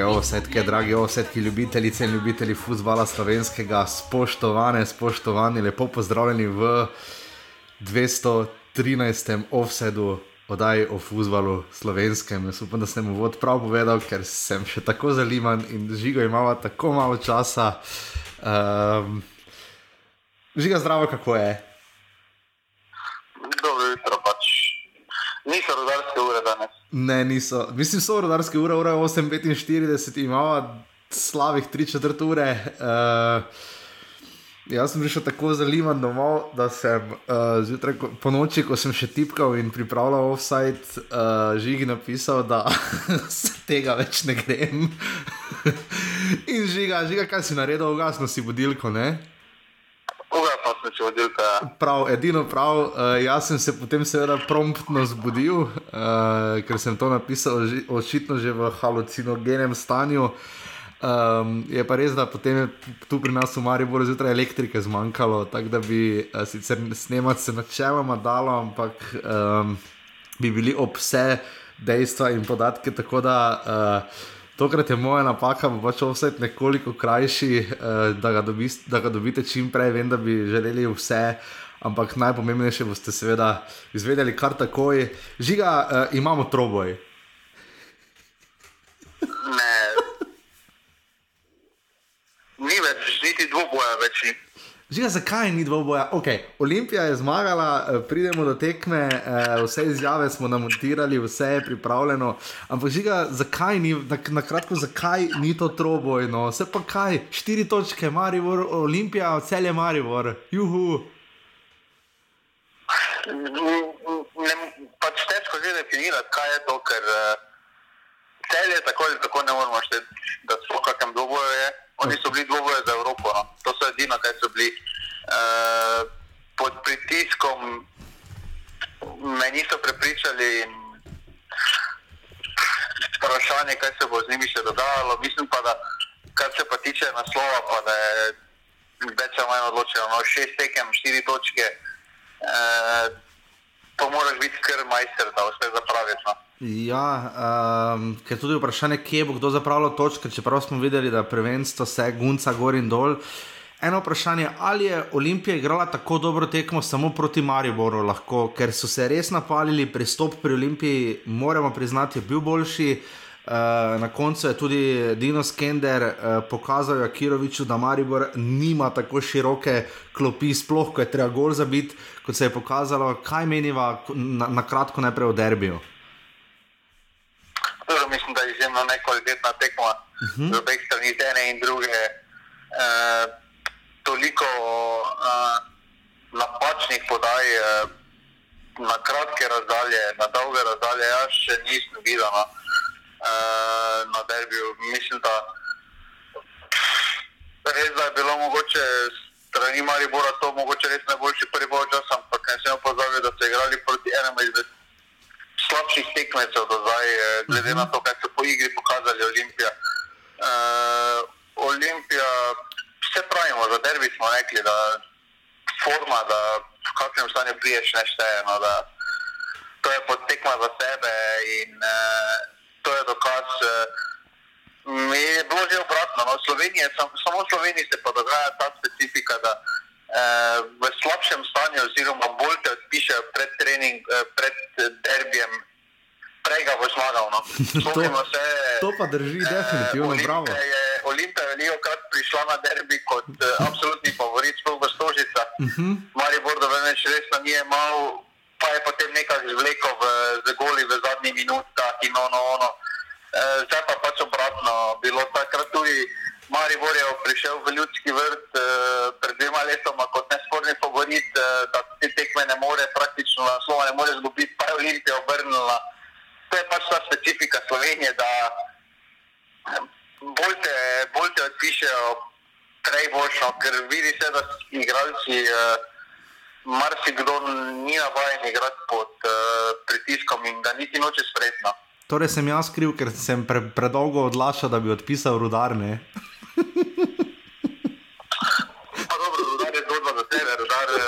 Drage osetke, drage osetke, ljubitelice in ljubitelji futbola slovenskega, spoštovane, spoštovani, lepo pozdravljeni v 213. offsetu oddaji o futbalu slovenskem. Jaz upam, da sem mu vod prav povedal, ker sem še tako zaliman in žigo imamo tako malo časa. Um, žiga zdravo, kako je? Dobro jutro, pač. Niso rodarske ure danes. Ne, niso. Mislim, so rodarske ure, ura 8:45, imamo slabih 3-4 ure. Uh, jaz sem prišel tako zaliman domov, da sem uh, zjutraj po noči, ko sem še tipkal in pripravljal offside, uh, žigi napisal, da se tega več ne grem. in žiga, žiga, kaj si naredil, ugasno si budilko, ne? Ugasno sem se vodilka. Prav, edino prav, uh, jaz sem se potem seveda promptno zbudil, uh, ker sem to napisal že, očitno že v halucinogenem stanju. Um, je pa res, da potem je tu pri nas v Mariboru zjutraj elektrike zmanjkalo, tako da bi uh, sicer snemati se načeloma dalo, ampak um, bi bili ob vse dejstva in podatke. Tako da uh, tokrat je moja napaka, bo pač vse nekoliko krajši, uh, da, ga dobi, da ga dobite čim prej. Vem, da bi želeli vse. Ampak najpomembnejše boste seveda izvedeli kar takoj. Žiga, uh, imamo troboj. Ne. Ni več, niti dvoboja več. ni. Žiga, zakaj ni dvoboja? Okay, Olimpija je zmagala, eh, pridemo do tekme, eh, vse izjave smo namontirali, vse je pripravljeno. Ampak žiga, zakaj ni, na, na kratko, zakaj ni to trobojno? Vse pa kaj, štiri točke, Maribor, Olimpija, cel je Maribor, juhu. Ne, pač težko že definirati, kaj je to, ker uh, celje tako ali tako ne moremo šteti, da v kakem dvoboju je. Oni so bili dvoboje za Evropo, no. to so edino, kaj so bili. Uh, pod pritiskom me niso prepričali in vprašanje, kaj se bo z njimi še dogajalo. Mislim pa, da kar se pa tiče naslova, pa da je več ali manj odločeno. No, šest tekem, štiri točke. Uh, to moraš biti kar majster, da vse zapraviš. No. Ja, um, ker tudi vprašanje, kje bo kdo zapravljal točke, čeprav smo videli, da prvenstvo se gunca gor in dol. Eno vprašanje, ali je Olimpija igrala tako dobro tekmo samo proti Mariboru, lahko, ker so se res napalili, pristop pri Olimpiji, moramo priznati, je bil boljši. Uh, na koncu je tudi Dino Skender uh, pokazal Jakiroviču, da Maribor nima tako široke klopi, sploh ko je treba gol zabiti, kot se je pokazalo. Kaj meniva na, na kratko najprej o derbiju? Dobro, mislim, da je izjemno nekvalitetna tekma uh -huh. z obeh strani, ene in druge. E, toliko e, napačnih podaj, e, na kratke razdalje, na dolge razdalje, jaz še nisem videl no, e, na derbiju. Mislim, da res da je bilo mogoče strani Maribora to mogoče res najboljši prvi čas, ampak ne smemo pozabiti, da so igrali proti enemu izmed slabših tekmecev do zdaj, eh, glede na to, kaj so po igri pokazali Olimpija. Uh, Olimpija, vse pravimo, za derbi smo rekli, da forma, da v kakšnem stanju priješ ne šteje. No, da to je podtekma za sebe in uh, to je dokaz. Uh, je bilo že obratno. No, Slovenije, sam, samo v Sloveniji se pa dogaja ta specifika, da uh, v slabšem stanju, oziroma bolj te odpišejo pred trening, uh, pred derbijem, prej ga bo zmagal. No. Spomnimo se, To pa drži, definitivno, bravo. Olimpija je, Olimpija je veliko krat prišla na derbi kot uh, absolutni favorit, sploh v Stožica. Uh Mhm. -huh. Maribor, da več resno ni imel, pa je potem nekaj zvlekel v, z goli v zadnjih minutah in ono, ono. E, zdaj pa pač obratno. Bilo takrat tudi Maribor je prišel v ljudski vrt e, pred dvema letoma kot nesporni favorit, e, da te tekme ne more praktično naslova ne more zgubiti, pa je Olimpija obrnila. To je pač ta specifika Slovenije, da bolj te, bolj te odpišejo prej boljšo, ker vidi se, da igralci, eh, marsikdo ni navajen igrati pod eh, pritiskom in da niti noče spretno. Torej sem jaz kriv, ker sem pre, predolgo odlašal, da bi odpisal rudarne. Pa dobro, rudar je zgodba za sebe, rudar, eh,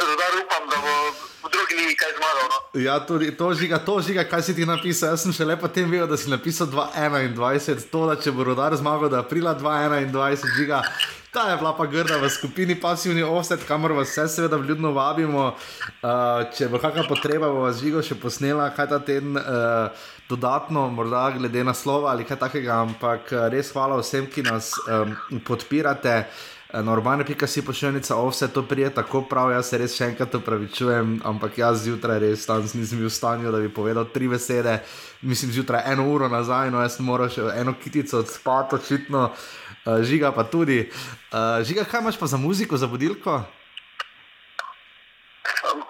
rudar upam, da bo v drugi ligi kaj zmagal. No? Ja, tudi to žiga, to žiga, kaj si ti napisal. Jaz sem še lepo tem videl, da si napisal 2-21, to, da če bo rodar zmagal, da aprila 2-21, žiga. Ta je bila pa grda v skupini pasivni offset, kamor vas vse seveda vljudno vabimo. Uh, če bo kakšna potreba, bo vas žigo še posnela, kaj ta teden uh, dodatno, morda glede na slova ali kaj takega, ampak res hvala vsem, ki nas um, podpirate. Normalno, pika si pošiljnica, vse to prije tako prav, jaz se res še enkrat upravičujem, ampak jaz zjutraj res tam nisem bil v stanju, da bi povedal tri besede, mislim zjutraj eno uro nazaj, no jaz moram še eno kitico odspati, očitno, uh, žiga pa tudi. Uh, žiga, kaj imaš pa za muziko, za budilko?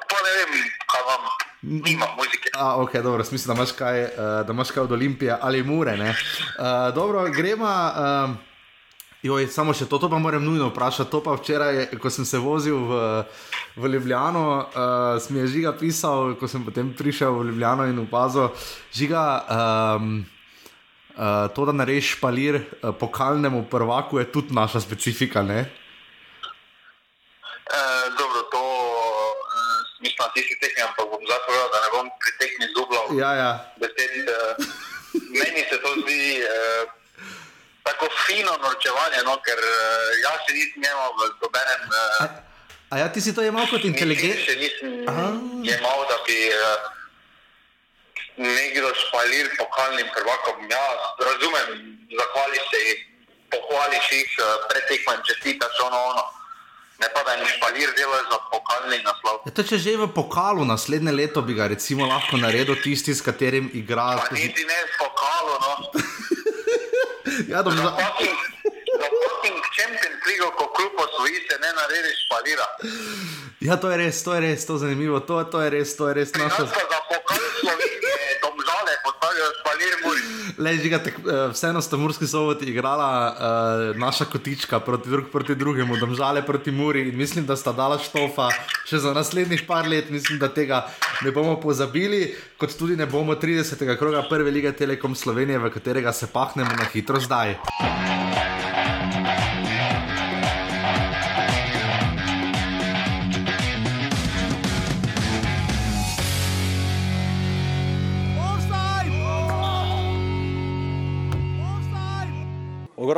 Pa ne vem, kaj vam. Nima muzike. A, ok, dobro, smisel, da imaš kaj, uh, da imaš kaj od Olimpije ali Mure. Uh, dobro, gremo. Uh, Joj, samo še to, to pa moram nujno vprašati. To pa včeraj, ko sem se vozil v, v Ljubljano, uh, mi je žiga pisal, ko sem potem prišel v Ljubljano in opazil, žiga. Um, Uh, to, da narediš špalir uh, pokalnemu prvaku, je tudi naša specifika. E, dobro, to uh, mislim, ti si tehnik, ampak bom povedal, da ne bom pri tehniku zubljal. Ja, ja. Besed, uh, meni se to zdi. Uh, tako fino norčevanje, no, ker uh, jaz se nisem imel v dobenem. Uh, a, a ja, ti si to imel kot inteligenten? Še nisem imel, da bi uh, nekdo špalil pokalnim prvakom. Ja, razumem, zahvališ se jih, pohvališ jih, uh, pretekmem čestitaš ono ono. Ne pa da je špalir delal za pokalni naslov. Ja, to če že v pokalu naslednje leto bi ga recimo lahko naredil tisti, s katerim igra. Pa niti ne s pokalu, no. ja, dobro. Za fucking champion ligo, ko kljub osvoji se ne narediš špalira. Ja, to je res, to je res, to je zanimivo, to, to je res, to je res naša. Za pokal Slovenije, domžale, postavijo špalir muri. Le, žiga, tak, eh, vseeno sta Murski soboti igrala uh, naša kotička proti, drug, proti drugemu, domžale proti Muri in mislim, da sta dala štofa še za naslednjih par let, mislim, da tega ne bomo pozabili, kot tudi ne bomo 30. kroga prve lige Telekom Slovenije, v katerega se pahnemo na hitro zdaj.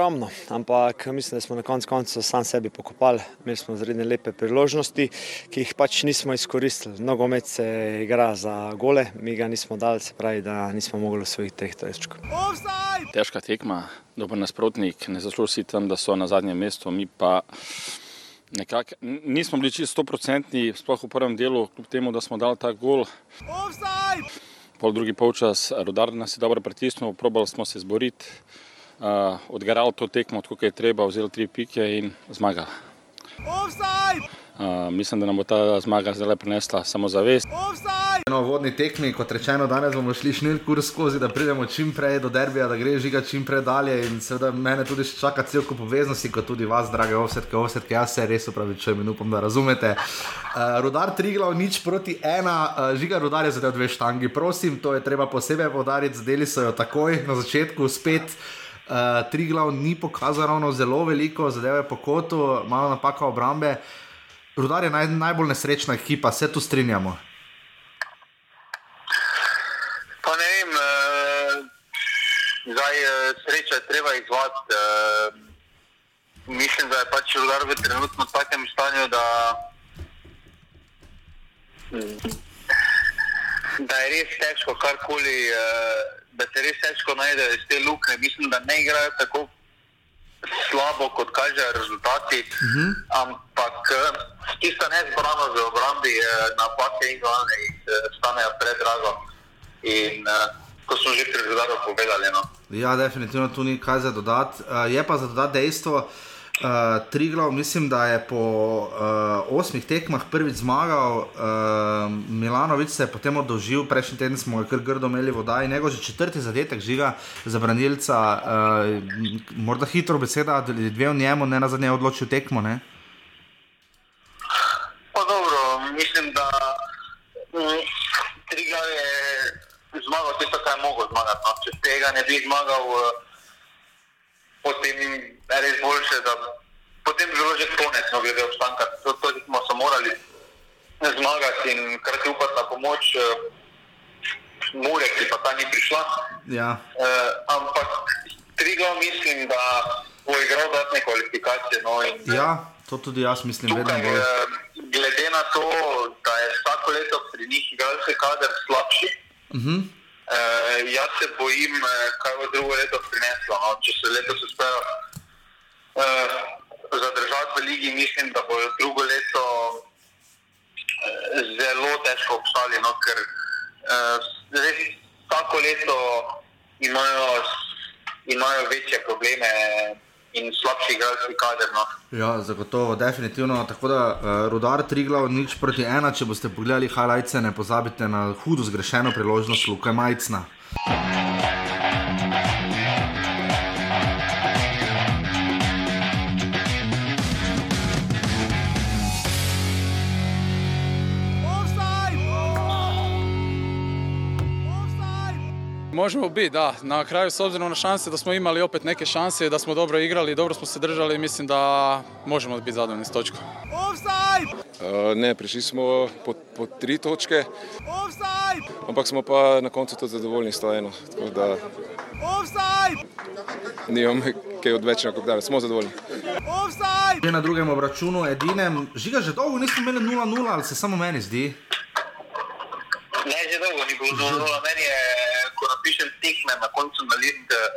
Ogromno, ampak mislim, da smo na koncu konca sam sebi pokopali. Imeli smo zredne lepe priložnosti, ki jih pač nismo izkoristili. Nogomet se igra za gole, mi ga nismo dali, se pravi, da nismo mogli svojih teh točk. Težka tekma, dober nasprotnik, ne zasluži tam, da so na zadnjem mestu, mi pa. Nekak, nismo bili čisto stoprocentni, sploh v prvem delu, kljub temu, da smo dali ta gol. Pol drugi polčas, rodar nas je dobro pritisnil, probali smo se zboriti uh, odgarali to tekmo, kot je treba, vzeli tri pike in zmagali. Uh, mislim, da nam bo ta zmaga zdaj prinesla samo zavest. Na vodni tekmi, kot rečeno, danes bomo šli šnil kurs skozi, da pridemo čim prej do derbija, da gre žiga čim prej dalje. In seveda mene tudi čaka cel kup obveznosti, kot tudi vas, drage ovsetke, ovsetke, jaz se res upravičujem in upam, da razumete. Uh, rudar Triglav, nič proti ena, uh, žiga rudar je za te dve štangi, prosim, to je treba posebej podariti, zdeli so jo takoj na začetku spet. Uh, eh, tri glav ni pokazal ravno zelo veliko, zadeve po kotu, malo napaka obrambe. Rudar je naj, najbolj nesrečna ekipa, se tu strinjamo. Pa ne vem, uh, zdaj uh, sreča je treba izvati. Uh, mislim, da je pač rudar v trenutno takem stanju, da, da je res težko karkoli. Uh, da se res težko najde iz te luknje. Mislim, da ne igrajo tako slabo, kot kažejo rezultati. Uh mhm. -huh. Ampak tisto nezbrano za obrambi, napake in glavne, jih stanejo predrago. In ko smo že pri rezultatu povedali. No. Ja, definitivno tu ni kaj za dodati. Je pa za dodati dejstvo, Uh, Triglav, mislim, da je po uh, osmih tekmah prvič zmagal, uh, Milanovič se je potem odložil, prejšnji teden smo ga kar grdo imeli voda in njegov že četrti zadetek žiga za branilca. Uh, morda hitro beseda, dve v njemu, ne na zadnje odločil tekmo. Ne? Pa dobro, mislim, da mm, Triglav je zmagal tisto, kar je mogel zmagati. No. Če tega ne bi zmagal. Uh, potem je res boljše, da potem bi bilo že konec, no, glede obstanka. To, to smo se morali zmagati in kar ti upati na pomoč. Uh, Mure, ki pa ta ni prišla. Ja. Uh, ampak Triglav mislim, da bo igral dodatne kvalifikacije. No, in, ja, to tudi jaz mislim, vedno tukaj, bolj. eh, glede na to, da je vsako leto pri njih igralski kader slabši, Uh -huh. Uh, jaz se bojim, eh, kaj bo drugo leto prineslo. No. Če se letos uspejo uh, zadržati v ligi, mislim, da bo drugo leto eh, zelo težko obstali, no, ker uh, res vsako leto imajo, imajo večje probleme in slabši igralski kader. No. Ja, zagotovo, definitivno. Tako da uh, rudar Triglav, nič proti ena. Če boste pogledali highlights, ne pozabite na hudo zgrešeno priložnost Luka Majcna. Možemo biti, da. Na kraju, s obzirom na šanse da smo imali opet neke šanse, da smo dobro igrali, dobro smo se držali, mislim da možemo biti zadovoljni s točkom. Uh, ne, prišli smo po, po tri točke, ampak smo pa na koncu tudi zadovoljni s to eno. Tako da nimam kaj odvečnega, kot da smo zadovoljni. Že na drugem obračunu, edinem, žiga že dolgo nismo imeli 0-0, ali se samo meni zdi. Ne, že dolgo ni bilo zelo zelo. Meni je, ko napišem tekme na koncu na list, eh,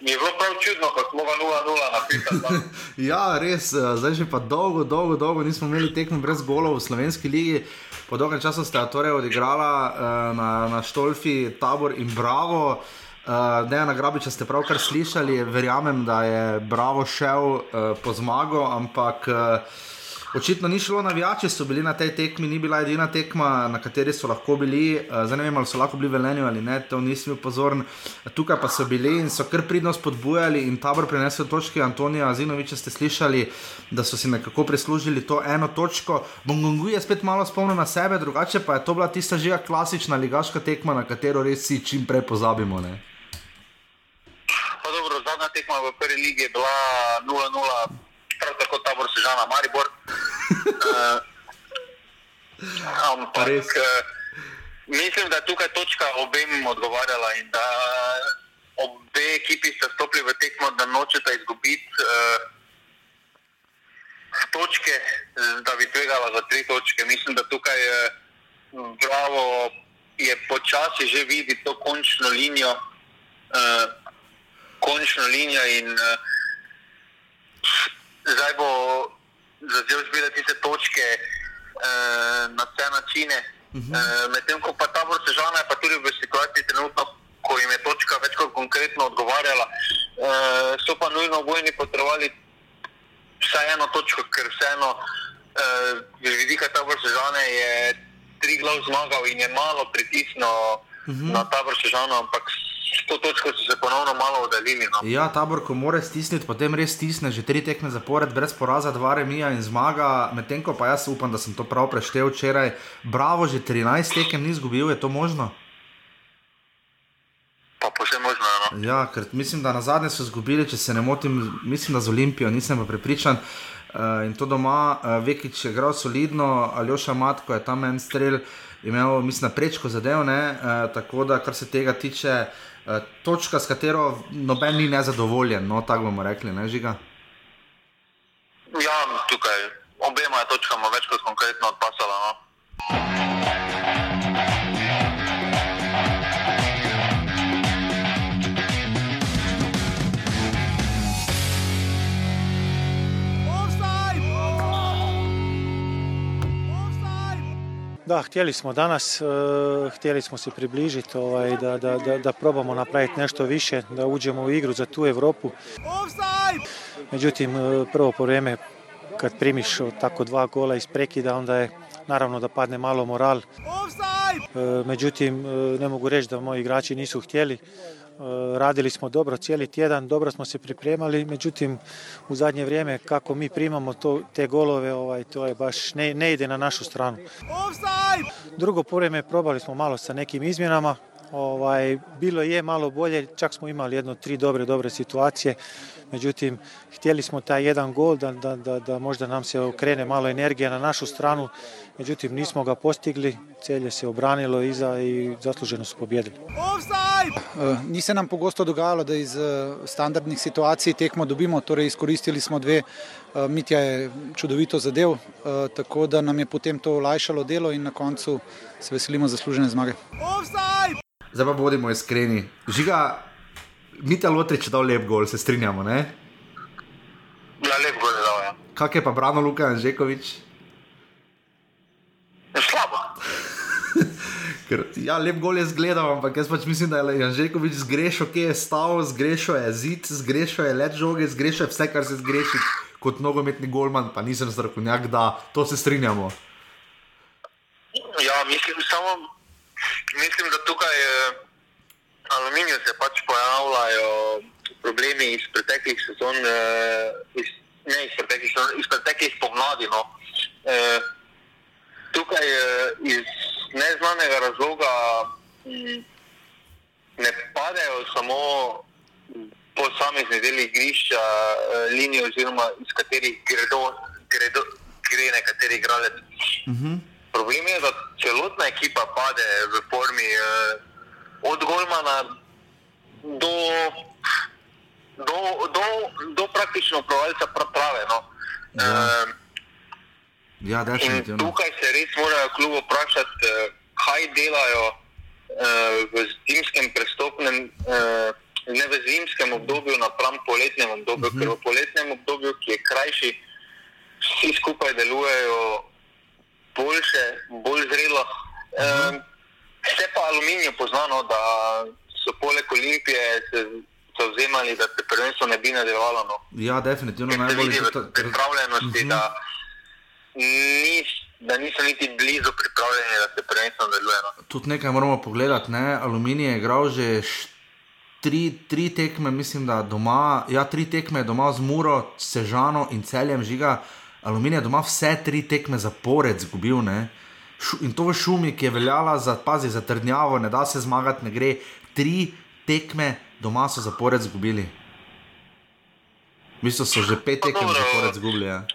mi je bilo prav čudno, ko smo ga 0-0 napisali. no. Ja, res, eh, zdaj že pa dolgo, dolgo, dolgo nismo imeli tekmo brez golov v slovenski ligi. Po dolgem času sta torej odigrala uh, na, na Štolfi Tabor in Bravo. Uh, Dejana Grabiča ste pravkar slišali, verjamem, da je Bravo šel uh, po zmago, ampak uh, očitno ni šlo navijači, so bili na tej tekmi, ni bila edina tekma, na kateri so lahko bili. Uh, zdaj ne vem, ali so lahko bili veljeni ali ne, to nisem bil pozoren. Tukaj pa so bili in so kar pridno spodbujali in tabor prinesel točke. Antonija Azinoviča ste slišali, da so si nekako prislužili to eno točko. Bongongu je spet malo spomnil na sebe, drugače pa je to bila tista že klasična ligaška tekma, na katero res si čim prej pozabimo. Ne? Pa dobro, zadnja tekma v prvi ligi je bila 0-0, prav tako Sežana Maribor. uh, ampak uh, mislim, da tukaj točka obem odgovarjala in da obe ekipi sta stopili v tekmo, da nočeta izgubiti uh, točke, da bi tvegala za tri točke. Mislim, da tukaj uh, Bravo je počasi že vidi to končno linijo. Uh, končno linijo in uh, zdaj bo začel zbirati tiste točke uh, na vse načine. Uh -huh. uh, Medtem ko pa tabor Sežana je pa tudi v situaciji trenutno, ko jim je točka več kot konkretno odgovarjala, uh, so pa nujno bojni potrebovali vsaj eno točko, ker vseeno uh, z vidika tabor Sežane je tri glav zmagal in je malo pritisnil uh -huh. na tabor Sežano, ampak s to točko so se ponovno malo oddaljili. No. Ja, tabor, ko mora stisniti, potem res stisne, že tri tekme zapored, brez poraza, dva remija in zmaga. Medtem ko pa jaz upam, da sem to prav preštel včeraj. Bravo, že 13 tekem ni izgubil, je to možno? Pa posebno možno. No. Ja, ker mislim, da na zadnje so izgubili, če se ne motim, mislim, da z Olimpijo, nisem pa prepričan. Uh, in to doma, uh, Vekič je igral solidno, Aljoša Matko je tam en strel imel, mislim, prečko zadev, ne, uh, tako da, kar se tega tiče, uh, točka, s katero noben ni nezadovoljen, no, tako bomo rekli, ne, žiga. Ja, tukaj obema točkama več kot konkretno odpasala. No. Da, htjeli smo danas, e, htjeli smo se približiti, ovaj, da, da, da, da probamo napraviti nešto više, da uđemo u igru za tu Europu. Međutim, e, prvo po vrijeme kad primiš tako dva gola iz prekida, onda je naravno da padne malo moral. E, Međutim, ne mogu reći da moji igrači nisu htjeli. Radili smo dobro cijeli tjedan, dobro smo se pripremali, međutim u zadnje vrijeme kako mi primamo to, te golove, ovaj, to je baš ne, ne ide na našu stranu. Drugo po vrijeme probali smo malo sa nekim izmjenama, Ovaj, bilo je malo bolje, čak smo imali jedno tri dobre, dobre situacije. Međutim, htjeli smo taj jedan gol da, da, da, da možda nam se okrene malo energija na našu stranu. Međutim, nismo ga postigli, celje se obranilo iza i zasluženo su pobjedili. Eh, Ni se nam pogosto dogajalo, da iz eh, standardnih situacij tekmo dobimo, torej izkoristili smo dve, eh, Mitja je čudovito zadev, eh, tako da nam je potem to olajšalo delo in na koncu se veselimo zaslužene zmage. Zdaj pa bodimo iskreni. Žiga, Mita Lotrič je dal lep gol, se strinjamo, ne? Ja, lep gol je dal, ja. Kak je pa Brano Luka Anžekovič? Slabo. Ker, ja, lep gol je zgledal, ampak jaz pač mislim, da je Anžekovič zgrešil, kje je stal, zgrešil je zid, zgrešil je let žoge, zgrešil je vse, kar se zgreši kot nogometni golman, pa nisem strokovnjak, da to se strinjamo. Ja, mislim, samo, mislim, da tukaj eh, aluminiju se pač pojavljajo problemi iz preteklih sezon, eh, iz, ne iz preteklih iz preteklih pomladi. No. Eh, tukaj eh, iz neznanega razloga mm, ne padajo samo posamezni deli igrišča, eh, linije, oziroma iz katerih gredo, gredo, gre nekateri igralec. Problem je, da celotna ekipa pade v formi eh, od Golmana do, do, do, do praktično provalca pra- prave. No. Ja. Eh, Ja, In definitivno. tukaj se res morajo klub vprašati, eh, kaj delajo eh, v zimskem prestopnem, ne v zimskem obdobju, napram poletnem obdobju, uh -huh. ker v poletnem obdobju, ki je krajši, vsi skupaj delujejo boljše, bolj zrelo. Uh -huh. eh, se pa aluminij poznano, da so poleg Olimpije se zauzemali, da se prvenstvo ne bi nadaljevalo. No Ja, definitivno najbolj pripravljenosti, Mhm. da, nis, da niso niti blizu pripravljeni, da se prvenstvo nadaljuje. No. Tudi nekaj moramo pogledati. Ne? Aluminij je igral že tri, tri tekme, mislim, da doma, ja, tri tekme doma z Muro, Sežano in celjem žiga. Aluminij je doma vse tri tekme zapored zgubil. Ne? In to v šumi, ki je veljala za, pazi, za trdnjavo, ne da se zmagati, ne gre. Tri tekme doma so zapored zgubili. Mislim, so že pet tekem zapored zgubili. Ja.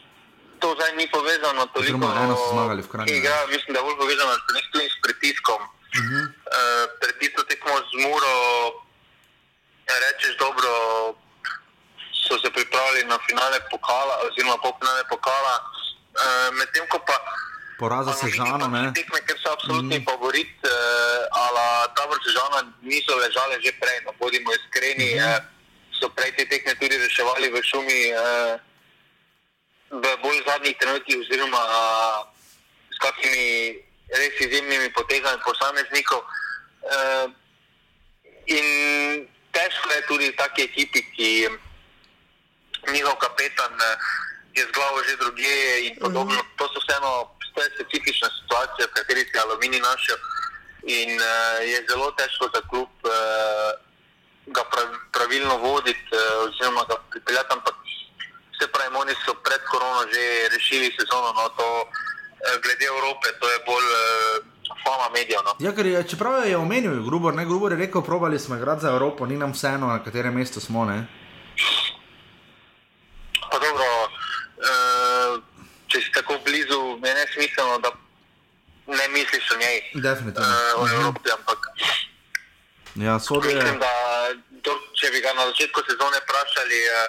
To zdaj ni povezano toliko Oziroma, eno so zmagali v Kranju, Ja, mislim, da je bolj povezano s, tudi s pritiskom. Uh -huh. uh, pred tisto tekmo z Muro, ja, rečeš dobro, so se pripravili na finale pokala, oziroma polfinale pokala, uh, medtem ko pa Poraza Sežano, ne. tekme, ker so absolutni mm. favorit, uh, ala tabor Sežana niso ležale že prej, no bodimo iskreni, mm -hmm. uh, so prej te tekme tudi reševali v šumi. Uh, v bolj zadnjih trenutkih, oziroma uh, s kakimi res izjemnimi potezami posameznikov. Uh, in težko je tudi taki ekipi, ki njihov kapetan uh, je z glavo že druge in podobno. Mm. To so vseeno to je specifična situacija, v kateri se je aluminij našel. In uh, je zelo težko za klub uh, ga prav, pravilno voditi, uh, oziroma ga pripeljati, ampak se pravi, oni so pred korono že rešili sezono, no to eh, glede Evrope, to je bolj eh, fama medijev. No. Ja, ker čeprav je omenil Grubor, ne Grubor je rekel, probali smo igrati za Evropo, ni nam vseeno, na katerem mestu smo. Ne? Pa dobro, eh, če si tako blizu, je nesmiselno, da ne misliš o njej, Definitivno. eh, o Evropi, ampak Ja, sodi je. mislim, da to, če bi ga na začetku sezone vprašali, eh,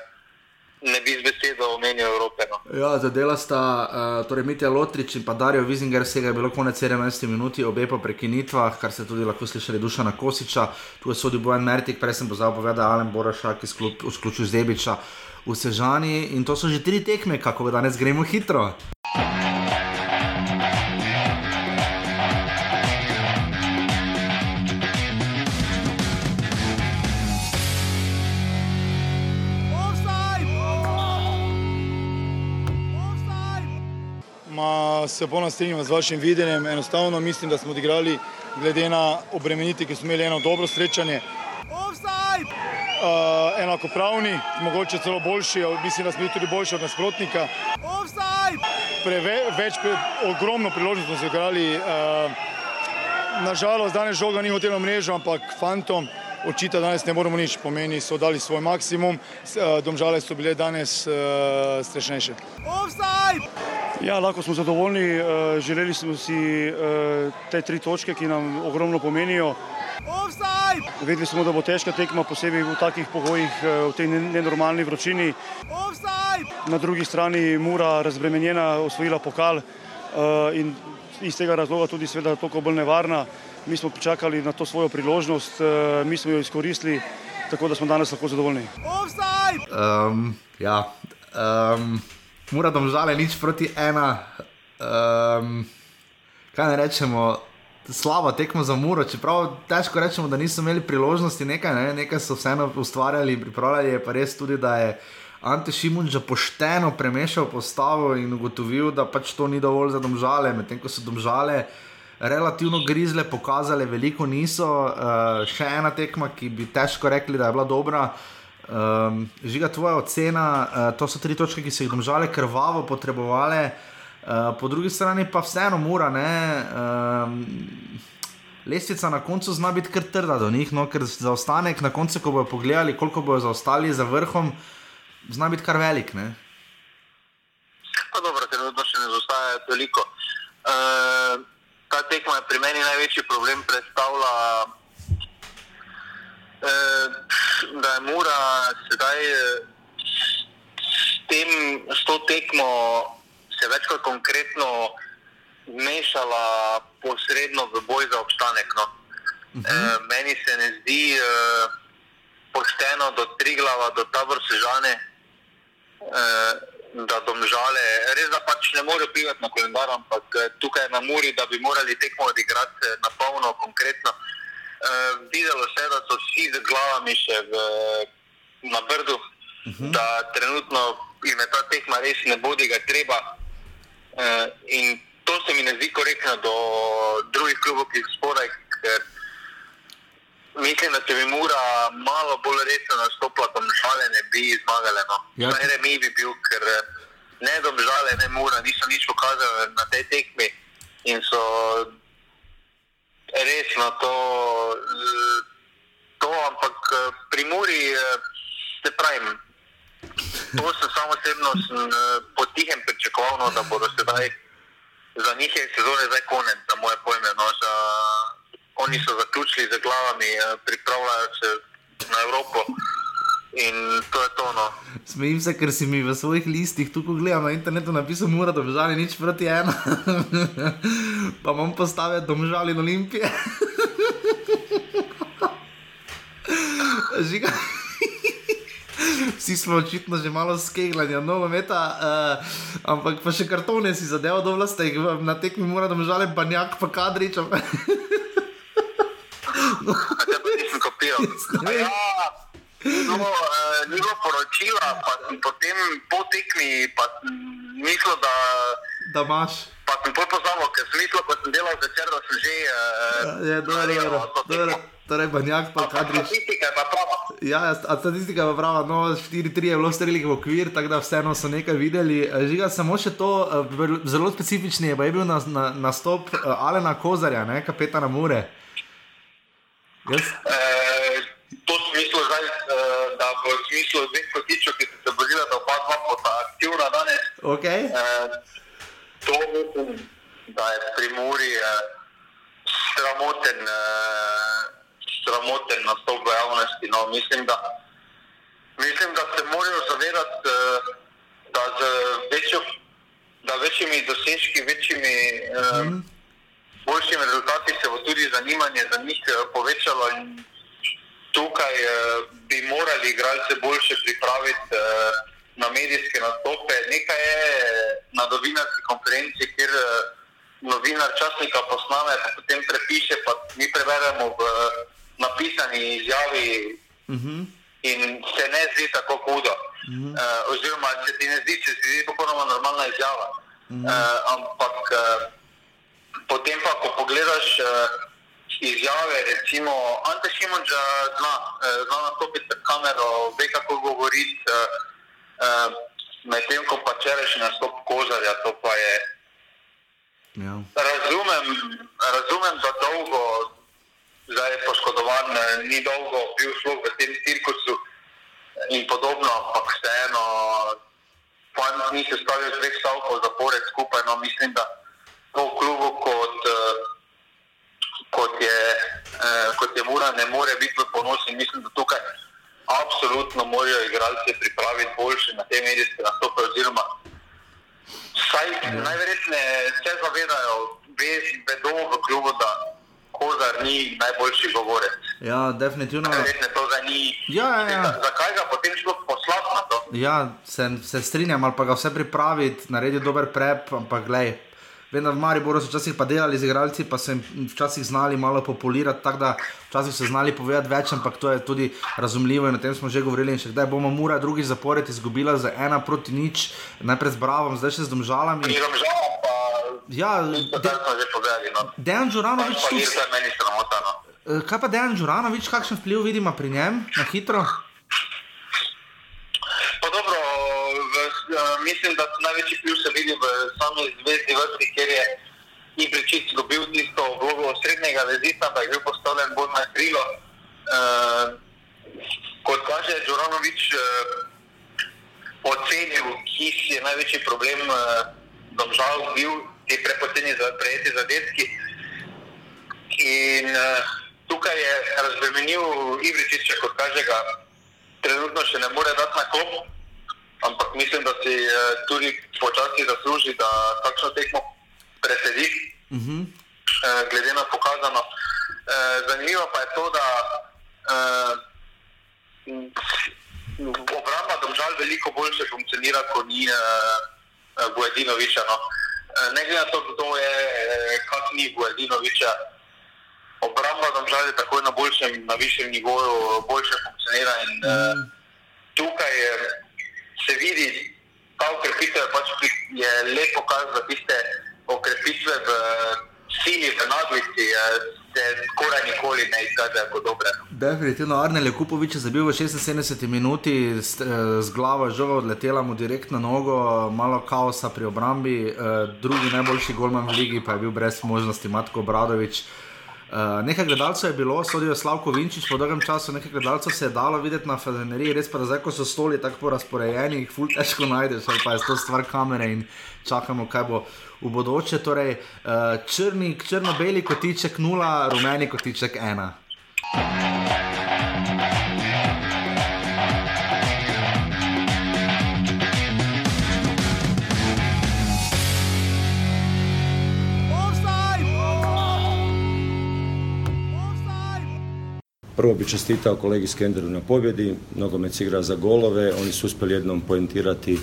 ne bi z besedo omenil Evrope. No. Ja, zadela sta uh, torej Mitja Lotrič in pa Darijo Vizinger, vsega je bilo konec 17 minut, obe po prekinitvah, kar ste tudi lahko slišali Dušana Kosiča, tu je sodil Bojan Mertik, prej sem pozval povedati Alen Borašak klub, vključil Zebiča v Sežani in to so že tri tekme, kako da danes gremo hitro. Ma, se polno strinjam z vašim videnjem. Enostavno mislim, da smo odigrali, glede na obremeniti, ki smo imeli eno dobro srečanje. Uh, enakopravni, mogoče celo boljši, mislim, da smo bili tudi boljši od nasprotnika. Preve, več, pre, ogromno priložnosti smo se igrali. Uh, nažalost danes žoga ni hotela mrežo, ampak fantom očita danes ne moremo nič. Pomeni, so dali svoj maksimum, uh, domžale so bile danes uh, strešnejše. Ja, lahko smo zadovoljni. Uh, želeli smo si uh, te tri točke, ki nam ogromno pomenijo. Offside! Vedeli smo, da bo težka tekma, posebej v takih pogojih, v tej nenormalni vročini. Offside! Na drugi strani Mura razbremenjena, osvojila pokal in iz tega razloga tudi seveda toliko bolj nevarna. Mi smo počakali na to svojo priložnost, mi smo jo izkoristili, tako da smo danes lahko zadovoljni. Um, ja, um, Mura domžale nič proti ena. Um, kaj ne rečemo? slaba tekma za Muro, čeprav težko rečemo, da niso imeli priložnosti, nekaj, ne? nekaj so vseeno ustvarjali, pripravljali je pa res tudi, da je Ante Šimun že pošteno premešal postavo in ugotovil, da pač to ni dovolj za domžale, medtem ko so domžale. Relativno grizle, pokazale, veliko niso. Uh, še ena tekma, ki bi težko rekli, da je bila dobra. Um, žiga, tvoja ocena, uh, to so tri točke, ki so jih domžale krvavo potrebovali. Uh, Eh, po drugi strani pa vseeno mora. Um, Lestvica na koncu zna biti kar trda do njih, no, ker zaostanek na koncu, ko bodo pogledali, koliko bodo zaostali za vrhom, zna biti kar velik. Ne? Pa dobro, trenutno še ne zaostaja toliko. Uh, ta tekma je pri meni največji problem, predstavlja, da je mura sedaj s, tem, s to tekmo se večkrat konkretno mešala posredno v boj za obstanek. No. Uh -huh. e, meni se ne zdi e, pošteno do Triglava, do tabor Sežane, e, da domžale, res da pač ne morejo pivati na koledar, ampak tukaj na Muri, da bi morali tekmo odigrati na polno, konkretno. E, videlo se je, da so vsi z glavami še v, na brdu, uh -huh. da trenutno jim je ta tekma res ne bodi ga treba. Uh, in to se mi ne zdi korektno do drugih klubov, ki so spodaj, ker mislim, da če bi Mura malo bolj resno nastopila, tam žale ne bi zmagale. No. Ja. Ne, mi bi bil, ker ne domžale, ne Mura, niso nič pokazali na tej tekmi in so resno to, to ampak pri Muri, se pravim. To sem samo osebno eh, potihem pričakoval, no, da bodo sedaj za njih je sezone zdaj konec, za moje pojme. No, za, oni so zaključili z glavami, eh, pripravljajo se na Evropo. In to je to. No. Smejim se, ker si mi v svojih listih tukaj gledal na internetu napisal, da bi žali nič proti ena. pa bom postavil domžali in olimpije. Žiga. Vsi smo očitno že malo skegljani, novo meta, uh, ampak pa še kartone si zadeval, da vlaste jih na tekmi mora, da žale banjak pa kadrič. no. Ja, nisem kopijal. Ja, no, uh, ni bilo poročila, pa potem po tekmi, pa mislil, da. Da imaš. Pa sem pozabil, ker sem mislil, ko sem delal večer, da sem že. Uh, ja, dobro, dobro. Torej, banjak pa kadrič. Statistika je pa prava. Ja, ja statistika je prava, no, 4-3 je bilo streljih v okvir, tako da vseeno so nekaj videli. Eh, žiga samo še to, eh, zelo specifični je, je bil na, na, nastop eh, Alena Kozarja, ne, kapetana Mure. Yes. E, to smislu zdaj, da v smislu dveh kotičev, ki so se borili, da oba dva bota aktivna danes. Okay. E, to mislim, da je pri Muri sramoten. E, sramoten nastop v javnosti. No, mislim, da, mislim, da se morajo zavedati, eh, da z večjo, da večjimi dosežki, večjimi, mm. boljšimi rezultati se bo tudi zanimanje za njih eh, povečalo. Tukaj bi morali igralce boljše pripraviti na medijske nastope. Nekaj je na novinarski konferenci, kjer novinar časnika posname, pa potem prepiše, pa mi preberemo v napisani izjavi uh mhm. -huh. in se ne zdi tako hudo. Uh -huh. uh, oziroma, se ti ne zdi, se ti zdi popolnoma normalna izjava. Uh -huh. uh, ampak uh, potem pa, ko pogledaš uh, izjave, recimo Ante Šimunča zna, uh, zna nastopiti pred kamero, ve kako govoriti. Uh, uh, Medtem ko pa čereš nastop kozarja, to pa je. Ja. Razumem, razumem, da dolgo poškodovan, eh, ni dolgo bil sploh v tem cirkusu in podobno, ampak vseeno, fant ni se stavil dveh stavkov zapored skupaj, no mislim, da to v klubu kot, eh, kot je, eh, kot je Mura ne more biti v ponosi in mislim, da tukaj absolutno morajo igralci pripraviti boljše na te medijske nastope oziroma Saj najverjetneje se zavedajo, vedo v klubu, da Kozar ni najboljši govorec. Ja, definitivno. Najverjetneje to za ni. Ja, ja, ja. Zakaj ga potem sploh poslati na to? Ja, se, se strinjam, ali pa ga vse pripraviti, narediti dober prep, ampak gledaj. Vem, da v Mariboru so včasih pa delali z igralci, pa so jim včasih znali malo populirati, tako da včasih so znali povedati več, ampak to je tudi razumljivo in o tem smo že govorili. In še kdaj bomo Mura drugi zapored izgubila za ena proti nič, najprej z Bravom, zdaj še z Domžalami. Ja, to de, smo že povedali. Dejan Žuranovič Pa tu. ni zdaj meni sramota. No. Eh, Kaj pa Dejan Žuranovič, kakšen vpliv vidimo pri njem na hitro? Pa dobro, mislim, da največji plus se vidi v sami zvezdi vrsti, kjer je Ibričic dobil tisto vlogo srednjega vezista, da je bil postavljen bolj na krilo. Uh, kot kaže Đuranovič, uh, ocenil, ki je največji problem uh, domžal bil, ti prepoceni za prejeti zadetki. In uh, tukaj je razbremenil Ibričiča, kot kaže ga, trenutno še ne more dati na klop, ampak mislim, da si uh, tudi počasi zasluži, da takšno tekmo presedi, Uh -huh. uh, glede na pokazano. Uh, zanimivo pa je to, da uh, obramba domžal veliko boljše funkcionira, kot ni uh, Guedinoviča. No. Ne glede na to, kdo je, kak ni Guedinoviča, obramba domžal je takoj na boljšem, na višjem nivoju, boljše funkcionira. In, uh, tukaj se vidi, ta ukrepitev je, pač, je lepo kaz za tiste okrepitve v sili, v naglici, eh, se skoraj nikoli ne izkažejo kot dobre. no. Definitivno Arnel Kupovič je zabil v 76 minuti, z, eh, z glavo žoga odletela mu direkt na nogo, malo kaosa pri obrambi, eh, drugi najboljši golman v ligi pa je bil brez možnosti Matko Bradovič. Uh, nekaj gledalcev je bilo, sodijo Slavko Vinčič po dolgem času, nekaj gledalcev se je dalo videti na Fedeneriji, res pa da zdaj, ko so stoli tako porazporejeni, jih ful težko najdeš, ali pa je to stvar kamere in čakamo, kaj bo v bodoče. Torej, uh, črni, črno-beli kotiček nula, rumeni kotiček ena. Prvo bi čestitao kolegi Skenderu na pobjedi, nogomet igra za golove, oni su uspjeli jednom poentirati,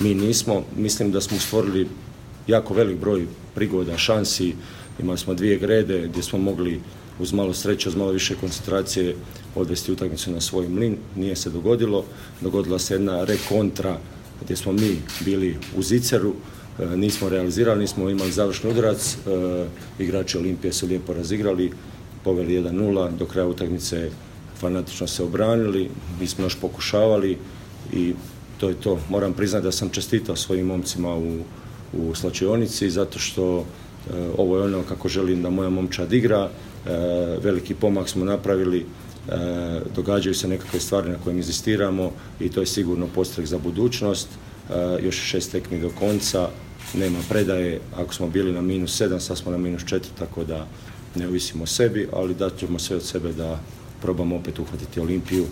mi nismo. Mislim da smo stvorili jako velik broj prigoda, šansi, imali smo dvije grede gdje smo mogli uz malo sreće, uz malo više koncentracije odvesti utakmicu na svoj mlin. Nije se dogodilo, dogodila se jedna rekontra gdje smo mi bili u ziceru, e, nismo realizirali, nismo imali završni udarac, e, igrači Olimpije su lijepo razigrali, poveli 1-0, do kraja utakmice fanatično se obranili, mi smo još pokušavali i to je to. Moram priznati da sam čestitao svojim momcima u, u slačionici zato što e, ovo je ono kako želim da moja momčad igra, e, veliki pomak smo napravili, e, događaju se nekakve stvari na kojim inzistiramo i to je sigurno postrek za budućnost. Još šest tekmi do konca, nema predaje, ako smo bili na minus sedam, sad smo na minus četiri, tako da ne ovisimo o sebi, ali dat ćemo sve od sebe da probamo opet uhvatiti Olimpiju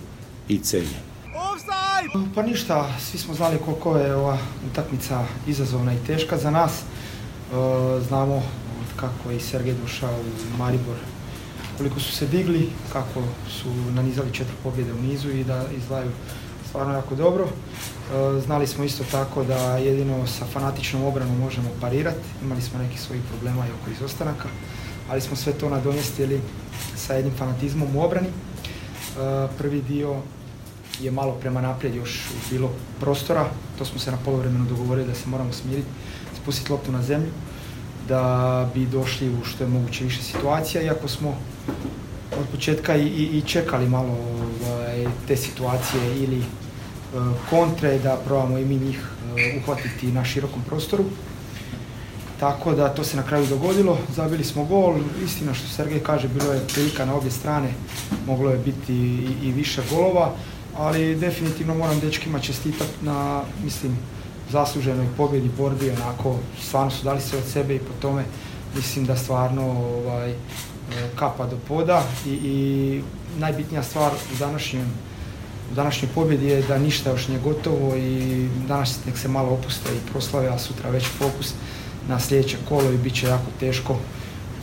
i Celje. Pa ništa, svi smo znali koliko je ova utakmica izazovna i teška za nas. E, znamo od kako je i Sergej došao u Maribor, koliko su se digli, kako su nanizali četiri pobjede u nizu i da izdvaju stvarno jako dobro. E, znali smo isto tako da jedino sa fanatičnom obranom možemo parirati. Imali smo nekih svojih problema i oko izostanaka, ali smo sve to nadomjestili sa jednim fanatizmom u obrani. E, prvi dio je malo prema naprijed još bilo prostora, to smo se na polovremenu dogovorili da se moramo smiriti, spustiti loptu na zemlju, da bi došli u što je moguće više situacija, iako smo od početka i, i, čekali malo ovaj, te situacije ili e, kontre, da probamo i mi njih e, uhvatiti na širokom prostoru. Tako da to se na kraju dogodilo. Zabili smo gol, istina što Sergej kaže, bilo je prilika na obje strane, moglo je biti i, i više golova, ali definitivno moram dečkima čestitati na, mislim, zasluženoj pobjedi, borbi, onako, stvarno su dali sve od sebe i po tome mislim da stvarno ovaj, e, kapa do poda. I, i najbitnija stvar u današnjem u današnjoj pobjedi je da ništa još nije gotovo i danas nek se malo opuste i proslave, a sutra već fokus na sljedeće kolo i bit će jako teško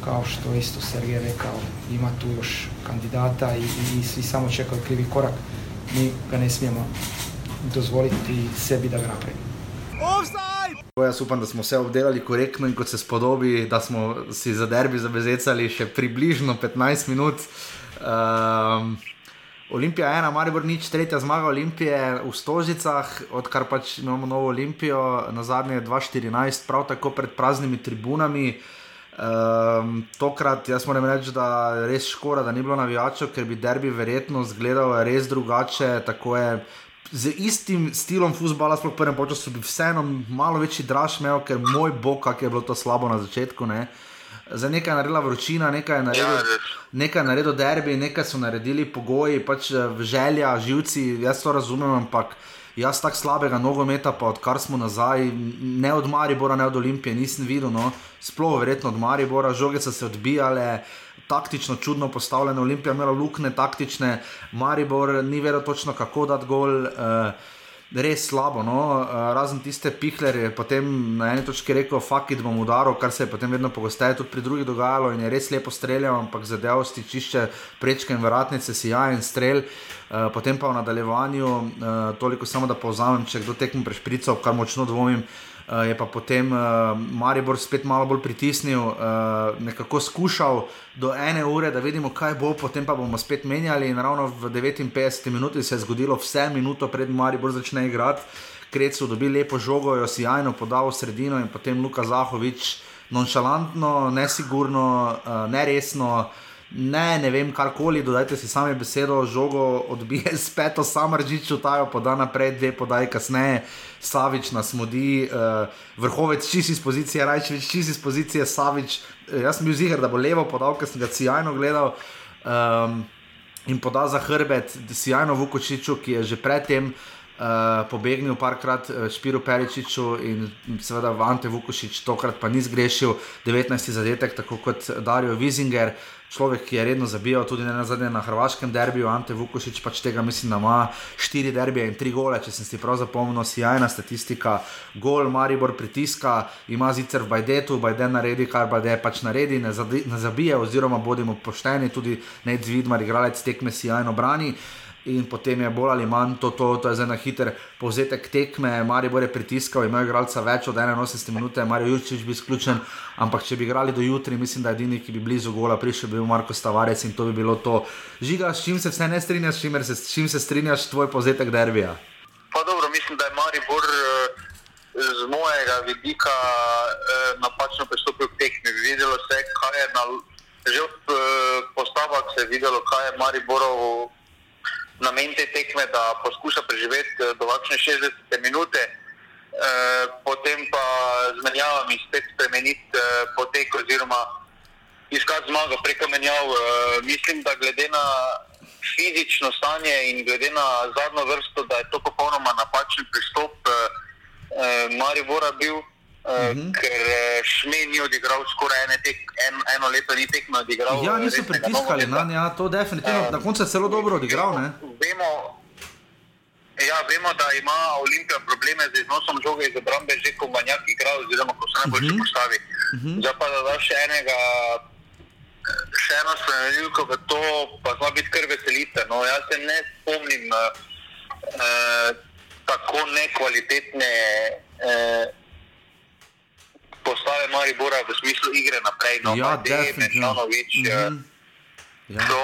kao što isto Sergej rekao, ima tu još kandidata i, i, i svi samo čekaju krivi korak. Mi ga ne smijemo dozvoliti sebi da ga napravimo. Jaz upam, da smo vse obdelali korektno in kot se spodobi, da smo si za derbi zabezecali še približno 15 minut. Um, Olimpija je ena, Maribor nič, tretja zmaga Olimpije v Stožicah, odkar pač imamo novo Olimpijo, na zadnje 2014, prav tako pred praznimi tribunami. Um, tokrat jaz moram reči, da je res škoda, da ni bilo navijačev, ker bi derbi verjetno izgledal res drugače. Tako je z istim stilom futbola, sploh prvem času, bi vseeno malo večji draž imel, ker moj bog, kako je bilo to slabo na začetku. Ne? Za nekaj je naredila vročina, nekaj je naredil, nekaj je naredil derbi, nekaj so naredili pogoji, pač želja, živci, jaz to razumem, ampak jaz tako slabega nogometa, pa odkar smo nazaj, ne od Maribora, ne od Olimpije, nisem videl, no, sploh verjetno od Maribora, žoge so se odbijale. Taktično čudno postavljeno, Olimpija ima lukne, taktične, Maribor ni vedel točno, kako dati gol. Uh, res slabo. No? Uh, razen tiste pihlere, je potem na eni točki rekel: Fakit bom udaril, kar se je potem vedno pogosteje tudi pri drugih dogajalo in je res lepo streljal, ampak zadev stičišče, prečke in vratnice, sijajen strelj. Uh, potem pa v nadaljevanju, uh, toliko samo da povzamem, če kdo tekmo prešpricov, kar močno dvomim. Je pa potem uh, Maribor spet malo bolj pritisnil, uh, nekako skušal do ene ure, da vidimo, kaj bo, potem pa bomo spet menjali. In ravno v 59 minuti se je zgodilo, vse minuto pred Maribor začne igrati, Krecu dobi lepo žogo, jo si jajno podal v sredino in potem Luka Zahovič nonšalantno, nesigurno, uh, neresno. Ne, ne vem, karkoli, dodajte si sami besedo, žogo odbije s peto, samo režič utajo, poda naprej, dve podaj kasneje, Savič nas modi, uh, vrhovec čisi iz pozicije, Rajčevič čisi iz pozicije, Savič, uh, jaz sem bil ziger, da bo levo podal, ker sem ga cijajno gledal um, in poda za hrbet, cijajno Vukočiču, ki je že predtem. Uh, pobegnil parkrat uh, Špiru Peričiču in seveda Vante Vukošič, tokrat pa ni zgrešil 19. zadetek, tako kot Darijo Vizinger, človek, ki je redno zabijal tudi na zadnje na hrvaškem derbiju, Ante Vukošič pač tega mislim, da ima štiri derbije in tri gole, če sem si prav zapomnil, sjajna statistika, gol Maribor pritiska, ima zicer v Bajdetu, Bajden naredi, kar Bajde pač naredi, ne, zadi, ne zabije, oziroma bodimo pošteni, tudi Ned Vidmar, igralec tekme sjajno brani in potem je bolj ali manj to, to, to je zdaj na hiter povzetek tekme, Marijo je pritiskal, ima igralca več od 81 minut, Marijo Jurčič bi izključen, ampak če bi igrali do jutri, mislim, da edini, ki bi blizu gola prišel, bil Marko Stavarec in to bi bilo to. Žiga, s čim se vse ne strinjaš, s se, čim se strinjaš, tvoj povzetek derbija? Pa dobro, mislim, da je Maribor z mojega vidika napačno pristopil k tekmi. Videlo se je, kaj je na. Že v postavah se je videlo, kaj je Mariborov namen te tekme, da poskuša preživeti eh, do 60 minut, eh, potem pa z menjavami spet spremeniti eh, potek oziroma iskati zmago preko menjav. Mislim, da glede na fizično stanje in glede na zadnjo vrsto, da je to popolnoma napačen pristop Maribora bil. -hmm. ker Šmej ni odigral skoraj ene tek, en, eno leto, ni tekmo odigral. Ja, niso pritiskali na njega, ja, to definitivno. Uh, na koncu je zelo dobro odigral. Vemo, ja, vemo, da ima Olimpija probleme z iznosom žoge iz obrambe, že ko manjak igra, oziroma ko se najboljši uh -huh. postavi. Uh -huh. Zdaj pa da daš še enega. Še eno spremenilko v to, pa zna biti kar veselite. No, jaz se ne spomnim uh, uh, tako nekvalitetne uh, postave Maribora v smislu igre naprej. No, ja, definitivno. Mm-hmm. Ja. To,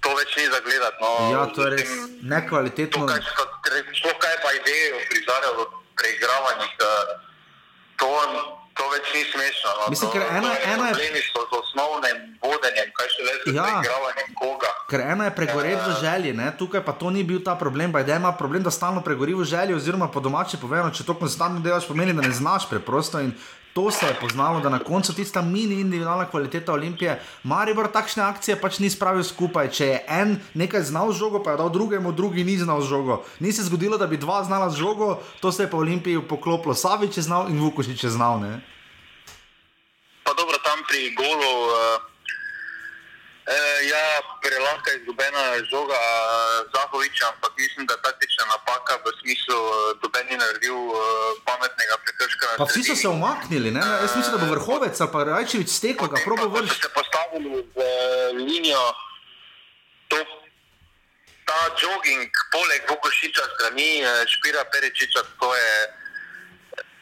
to več ni za gledati. No, ja, to je res nekvalitetno. Sploh kaj pa ideje o prizarju, o preigravanjih, to, to več ni smešno. No. Mislim, ker ena, ena je. Problemi so z osnovnim vodenjem, kaj še le z ja. preigravanjem koga. Ker ena je pregoreti v želji, ne? tukaj pa to ni bil ta problem, pa je ima problem, da stalno pregori v želji, oziroma po domači povedano, če to konstantno delaš, pomeni, da ne znaš preprosto in To se je poznalo, da na koncu tista mini individualna kvaliteta Olimpije, Maribor takšne akcije pač ni spravil skupaj. Če je en nekaj znal z žogo, pa je dal drugemu, drugi ni znal z žogo. Ni se zgodilo, da bi dva znala z žogo, to se je pa Olimpiji poklopilo. Savič je znal in Vukošič je znal. Ne? Pa dobro, tam pri golu. Uh... E, ja, prelahka izgubljena žoga Zahoviča, ampak mislim, da taktična napaka v smislu, da bi ni naredil uh, pametnega prekrška. Pa vsi so se umaknili, ne? jaz mislim, da bo vrhovec ali pa Rajčevič stekel, ga probo vrš. Se postavili v linijo, to, ta jogging, poleg Vukošiča strani Špira Perečiča, to je,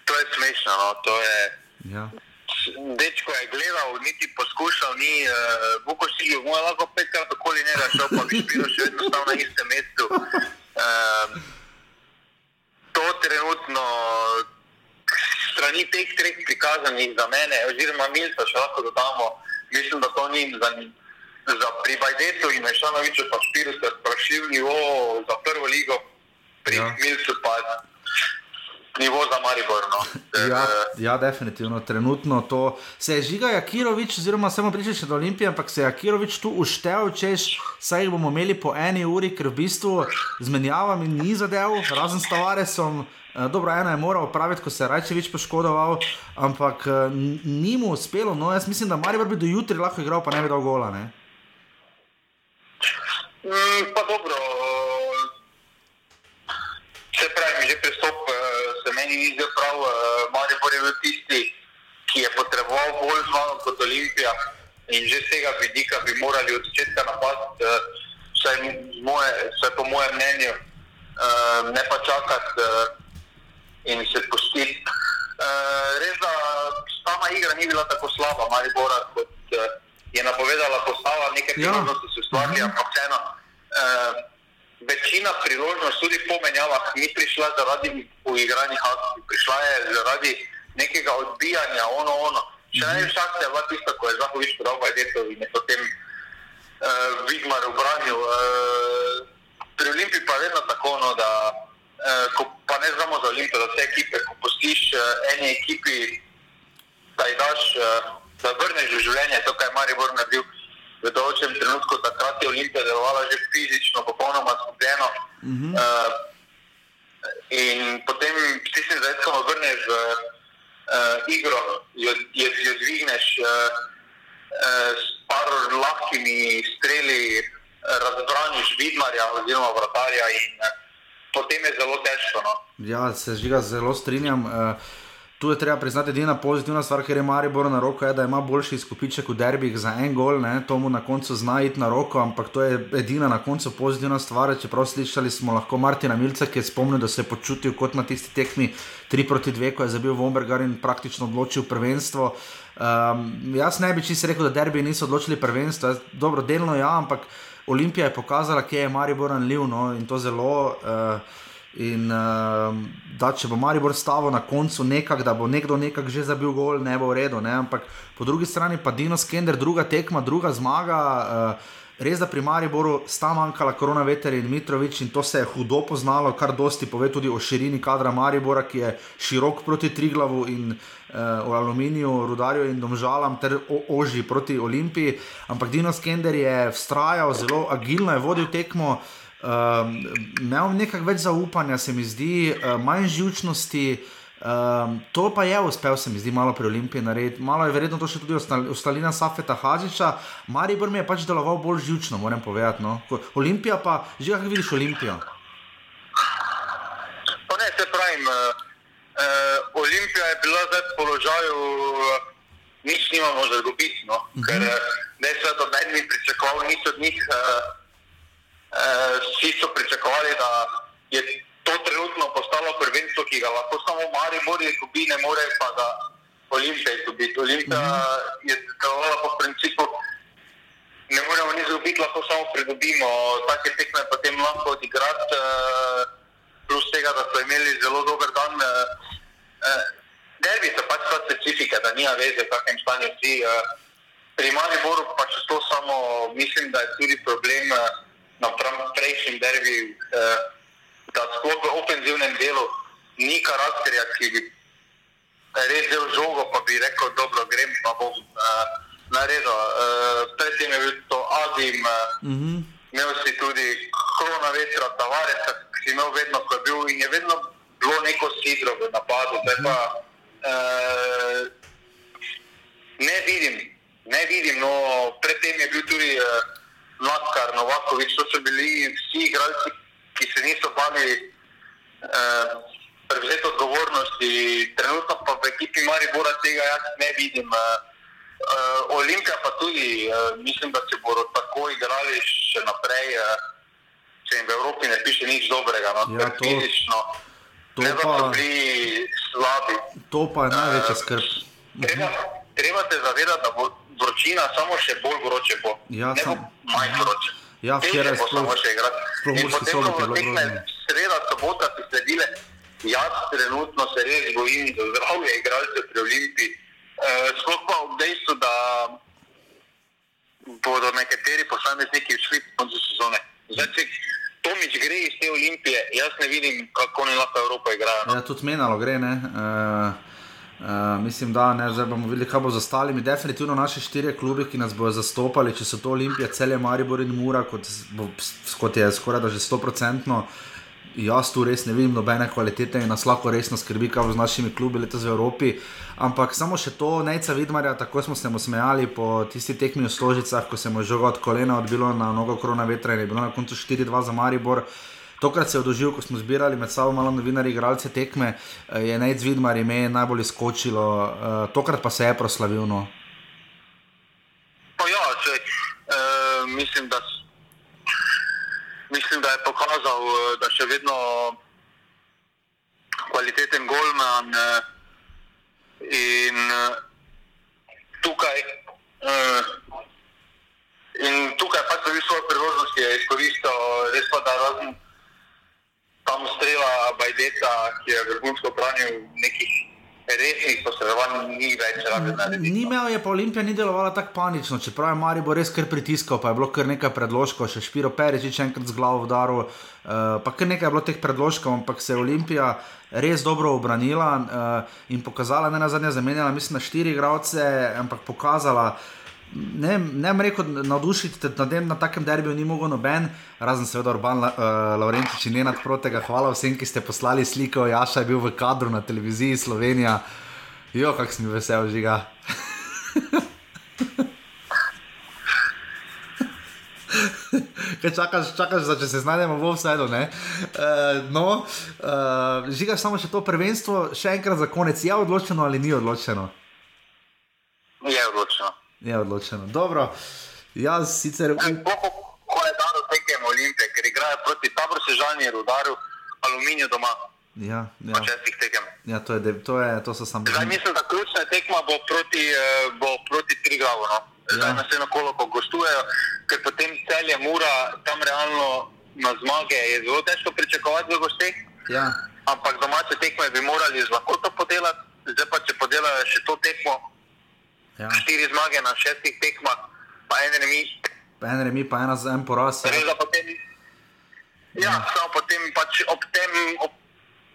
to je smešno, no? to je. Ja dečko je gledal, niti poskušal, ni uh, Vuko silil, mu je lahko petkrat okoli njega šel, pa bi špil še vedno stal na istem mestu. Uh, to trenutno strani teh treh prikazanih za mene, oziroma Milca, še lahko dodamo, mislim, da to ni za, za pribajdetu in Mešanoviču pa špilu ste sprašili nivo za prvo ligo, pri ja. Milcu pa nivo za Maribor. No. Ja, ja, definitivno. Trenutno to se je žiga Jakirovič, oziroma samo pričeš do Olimpije, ampak se je Jakirovič tu uštev, češ, saj bomo imeli po eni uri, ker v bistvu zmenjavam in ni zadev, razen s Tavaresom. Eh, dobro, ena je moral opraviti, ko se je Rajčevič poškodoval, ampak eh, ni mu uspelo. No, jaz mislim, da Maribor bi do jutri lahko igral, pa ne bi dal gola. Ne? Mm, pa dobro, se pravi, že pristop meni ni zdel prav, uh, Maribor je bil tisti, ki je potreboval bolj zmago kot Olimpija in že z tega vidika bi morali od začetka napasti, uh, vsaj, vsaj po mojem mnenju, uh, ne pa čakati uh, in se pustiti. Uh, res da sama igra ni bila tako slaba, Maribora, kot uh, je napovedala postava, nekaj ja. priložnosti so stvarili, mhm. ampak vseeno. Uh, večina priložnosti, tudi po menjavah, ni prišla zaradi uigranih akcij, prišla je zaradi nekega odbijanja, ono, ono. Še največ akcija je bila tista, ko je Zahovič podal Bajdeto in je potem uh, Vigmar obranil. Uh, pri Olimpiji pa je vedno tako, no, da uh, ko, pa ne znamo za Olimpijo, da vse ekipe, ko postiš uh, eni ekipi, da jih daš, uh, da vrneš v življenje to, kar je Maribor naredil v določenem trenutku, takrat je Olimpija delovala že fizično, popolnoma skupljeno. Uh -huh. uh, in potem ti se zdaj, ko vrneš v uh, igro, jo, jo, jo dvigneš uh, uh, s par lahkimi streli, razbraniš vidmarja oziroma vratarja in uh, potem je zelo težko. No? Ja, se žiga zelo strinjam. Uh, Tu je treba priznati, da je ena pozitivna stvar, ker je Maribor na roko, je, da ima boljši izkupiček v derbih za en gol, ne? to mu na koncu zna iti na roko, ampak to je edina na koncu pozitivna stvar. Čeprav slišali smo lahko Martina Milca, ki je spomnil, da se je počutil kot na tisti tekmi 3 proti 2, ko je zabil Vombergar in praktično odločil prvenstvo. Um, jaz ne bi čisto rekel, da derbi niso odločili prvenstvo, jaz, dobro, delno ja, ampak Olimpija je pokazala, kje je Maribor ranljiv no? in to zelo. Uh, In uh, da, če bo Maribor stavil na koncu nekak, da bo nekdo nekako že zabil gol, ne bo v redu. Ne? Ampak po drugi strani pa Dino Skender, druga tekma, druga zmaga. Uh, Res da pri Mariboru sta manjkala korona veter in Mitrovič in to se je hudo poznalo, kar dosti pove tudi o širini kadra Maribora, ki je širok proti Triglavu in uh, o aluminiju, rudarju in domžalam ter o, oži proti Olimpiji. Ampak Dino Skender je vztrajal, zelo agilno je vodil tekmo. Um, imel nekaj več zaupanja, se mi zdi, uh, manj živčnosti. Um, to pa je uspel, se mi zdi, malo pri Olimpiji narediti. Malo je verjetno to še tudi ostalina Safeta Hažiča. Maribor mi je pač deloval bolj živčno, moram povedati. No. Olimpija pa, že kako vidiš Olimpijo? Pa ne, se pravim, uh, uh, Olimpija je bila zdaj v položaju, uh, nič nimamo za dobiti, no? uh -huh. ker ne se od meni pričakoval, nič od njih. Uh, vsi so pričakovali, da je to trenutno postalo prvenstvo, ki ga lahko samo Mari Bori izgubi, ne more pa ga Olimpija izgubiti. Olimpija mm -hmm. je delovala po principu, ne moremo ni izgubiti, lahko samo pridobimo. Take tekme potem lahko odigrati, eh, plus tega, da so imeli zelo dober dan. Eh, derbi so pač ta specifika, da nima veze, v kakšnem stanju si. Pri Mariboru pač to samo mislim, da je tudi problem napram prejšnjim derbijim, eh, da sploh v ofenzivnem delu ni karakterja, ki bi res vzel žogo, pa bi rekel, dobro, grem pa bom uh, naredil. Uh, predtem je bil to Adim, uh, Mm -hmm. imel si tudi Krona vetra, Tavares, ki si imel vedno, ko je bil in je vedno bilo neko sidro v napadu. Zdaj pa uh, ne vidim, ne vidim, no predtem je bil tudi uh, Mladkar, Novakovič, to so bili vsi igralci, ki se niso bali uh, prevzeti odgovornosti. Trenutno pa v ekipi Maribora tega jaz ne vidim. Uh, uh, Olimpija pa tudi, uh, mislim, da se bodo tako igrali še naprej, uh, če jim v Evropi ne piše nič dobrega. No, Ja, to- fizično to ne pa- slabi. To pa je največja skrb. Treba, treba se zavedati, da bo vročina samo še bolj vroče bo. Ja, ne bo sam- manj vroče. Ja, včeraj bo sploh- samo še In Murski potem tekme grozno. sreda, sobota si sledile. Jaz trenutno se res bojim za zdravje igralcev pri Olimpiji. Uh, sploh pa ob dejstvu, da bodo nekateri posamezniki šli po koncu sezone. Zdaj, če Tomič gre iz te Olimpije, jaz ne vidim, kako oni lahko Evropo igrajo. No. Ja, tudi menalo gre. Ne? Uh, uh, mislim, da ne, zdaj bomo videli, kaj bo z ostalimi. Definitivno naše štiri klubi, ki nas bodo zastopali, če so to Olimpija, Celje, Maribor in Mura, kot, bo, kot je skoraj da že 100%. Jaz tu res ne vidim nobene kvalitete in nas lahko resno skrbi, kaj bo z našimi klubi letos v Evropi. Ampak samo še to, Nejca Vidmarja, tako smo se mu smejali po tisti tekmi v Stožicah, ko se mu je žoga od kolena odbilo na nogo korona vetra in je bilo na koncu 4-2 za Maribor. Tokrat se je odožil, ko smo zbirali med sabo malo novinarji, igralce tekme, eh, je Nejc Vidmar ime najbolj izkočilo, eh, tokrat pa se je proslavil. No. Pa ja, če, uh, mislim, da, mislim, da je pokazal, eh, da še vedno kvaliteten golman uh, in uh, tukaj. Uh, In tukaj pač dobi svoje priložnosti, je izkoristil, res pa da razen tam strela Bajdeta, ki je vrhunsko branil nekih resnih posredovanj, ni več narediti. Ni imel, je pa Olimpija ni delovala tako panično, čeprav je Maribor res kar pritiskal, pa je bilo kar nekaj predložkov, še Špiro Peričič enkrat z glavo udaril, uh, pa kar nekaj je bilo teh predložkov, ampak se je Olimpija res dobro obranila uh, in pokazala, ne na zadnje zamenjala, mislim, na štiri igralce, ampak pokazala. Ne, ne bom rekel, navdušiti na, tem, na takem derbiju ni mogel noben, razen seveda Urban uh, Laurentič in Nenad Protega. Hvala vsem, ki ste poslali sliko. Jaša je bil v kadru na televiziji Slovenija. Jo, kak sem vesel, žiga. Kaj čakaš, čakaš, da če se znajdemo v offsajdu? Uh, no, uh, žiga samo še to prvenstvo, še enkrat za konec. Je odločeno ali ni odločeno? Je odločeno. Je odločeno. Dobro, jaz sicer. Ko je dano tekem Olimpije, ker igrajo proti tabor sežani, rudaru, aluminiju doma, Ja, ja. ja, ja to, je, to, je, to so samo. Zdaj mislim, da ključna tekma bo proti, eh, bo proti Triglavu. No? Zdaj Ja. naslednjo kolo, ko gostujejo, ker potem celje mura, tam realno na zmage je zelo težko pričakovati v gosteh. Ja. Ampak domače tekme bi morali z lahkoto podelati, zdaj pa če podelajo še to tekmo, Ja. štiri zmage na šestih tekmah, pa en remi, Pa en remi, pa ena za en poraz. da potem. Ja, samo potem pač ob tem, ob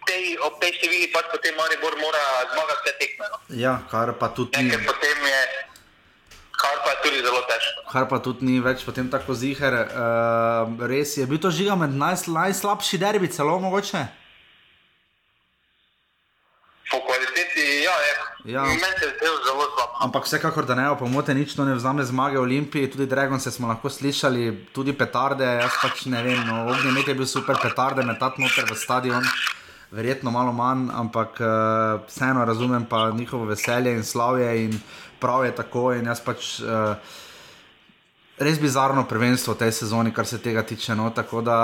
tej, ob tej števili pač potem Maribor mora zmagati vse tekme. No. Ja, kar pa tudi ni. Ker potem je, kar pa je tudi zelo težko. Kar pa tudi ni več potem tako ziger. Uh, res je, bil to žiga med najsl najslabši derbi, celo mogoče. Po kvaliteti, ja, je. Ja. Meni se je zdel zelo slab. Ampak vsekakor, da ne opomote, nič to ne vzame zmage Olimpiji, tudi Dragon se smo lahko slišali, tudi petarde, jaz pač ne vem, no, ognjemet je bil super, petarde metati noter v stadion, verjetno malo manj, ampak uh, vseeno razumem pa njihovo veselje in slavje in prav je tako in jaz pač. Uh, Res bizarno prvenstvo v tej sezoni, kar se tega tiče. No? Tako da,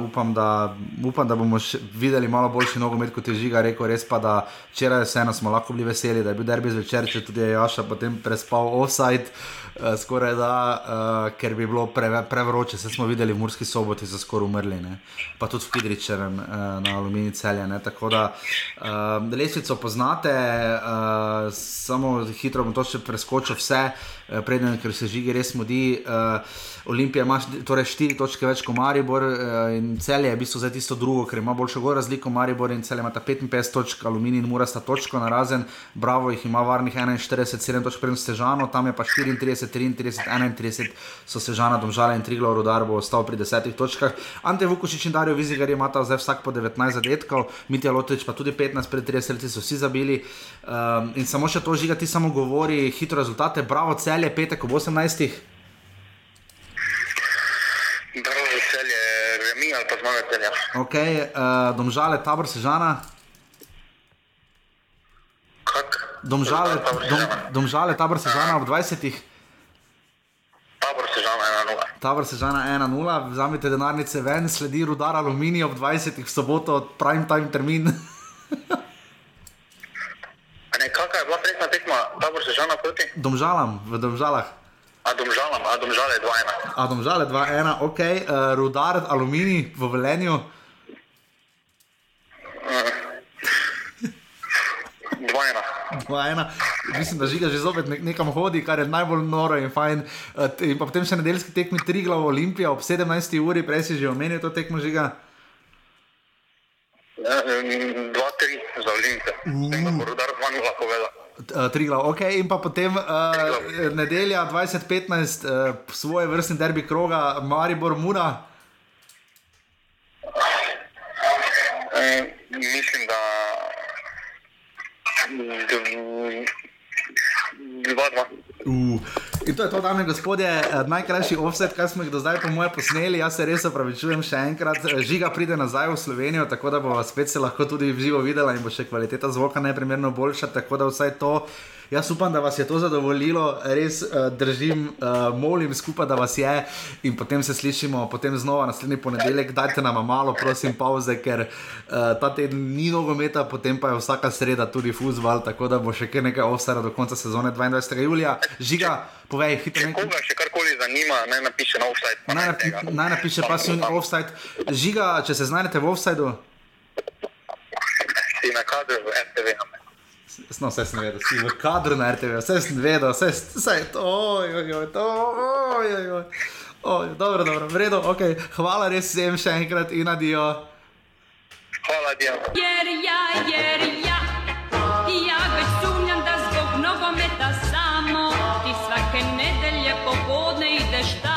uh, upam, da upam, da bomo videli malo boljši nogomet, kot je žiga rekel. Res pa, da včeraj vseeno smo lahko bili veseli, da je bil derbi zvečer, če tudi je Jaša potem prespal offside, skoraj da, uh, ker bi bilo pre, prevroče. Se smo videli v Murski soboti, so skoraj umrli, ne? pa tudi v Kidričevem uh, na Alumini celje. Ne? Tako da uh, lesvico poznate, uh, samo hitro bom to še preskočil vse, uh, preden ker se žigi res mudi. Uh, Olimpija ima torej štiri točke več kot Maribor in cel je v bistvu zdaj tisto drugo, ker ima boljšo gor razliko. Maribor in cel ima 55 točk, aluminij in mura sta točko na razen, bravo jih ima varnih 41, 7 točk pred Sežano, tam je pa 34, 33, 31 so Sežana, Domžale in Triglo, Rudar bo ostal pri 10 točkah. Ante Vukošič in Darijo Vizigar imata zdaj vsak po 19 zadetkov, Mitja Lotovič pa tudi 15 pred 30 leti so vsi zabili. Um, in samo še to žiga, ti samo govori hitro rezultate, bravo cel je petek ob 18. Bravo, veselje, remi ali pa zmaga celja. Ok, uh, domžale, tabor sežana. Domžale, dom, domžale, tabor sežana ob 20. Tabor sežana 1-0. Tabor sežana 1-0, vzamite denarnice ven, sledi rudar aluminij ob 20. v soboto, prime time termin. Ne, kakšna je bila prejšnja tekma, tabor sežana proti? Domžalam, v domžalah. A domžalam, a domžale 2-1. A domžale 2-1, ok, uh, rudar aluminij v velenju. Dvojna. Dvojna. Mislim, da žiga že zopet nek nekam hodi, kar je najbolj noro in fajn. Uh, in pa potem še nedeljski tekmi tri glavo Olimpija ob 17. uri, prej si že omenil to tekmo žiga. 2-3 za Olimpijo. Uh. Rudar 2-0 povedal. Uh, tri glav, ok, in pa potem uh, nedelja 2015, uh, svoje vrstne derbi kroga, Maribor Mura. E, mislim, da 2-2. Uh. In to je to, dame in gospodje, najkrajši offset, kar smo jih do zdaj, po mojem, posneli. Jaz se res opravičujem še enkrat. Žiga pride nazaj v Slovenijo, tako da bomo spet se lahko tudi v živo videla in bo še kvaliteta zvoka neprimerno boljša. Tako da vsaj to. Jaz upam, da vas je to zadovoljilo, res uh, držim, uh, molim skupaj, da vas je in potem se slišimo, potem znova naslednji ponedeljek. Dajte nam malo, prosim, pauze, ker uh, ta teden ni nogometa, potem pa je vsaka sreda tudi fuzbal, tako da bo še kar nekaj offsara do konca sezone 22. julija. Žiga, povej, hitro nekaj. Koga še karkoli zanima, naj napiše na offside. Naj, napi naj napiše pasivni offside. Žiga, če se znajdete v offsideu. Si na kadru v RTV no, vse sem vedel, si v kadru na RTV, vse sem vedel, vse, vse je to, ojoj, to, ojoj. Oj, dobro, dobro, v redu, ok, hvala res vsem še enkrat in adijo. Hvala, adijo. Jer ja, jer ja, ja već sumnjam da zbog nogometa samo ti svake nedelje popodne ideš tam.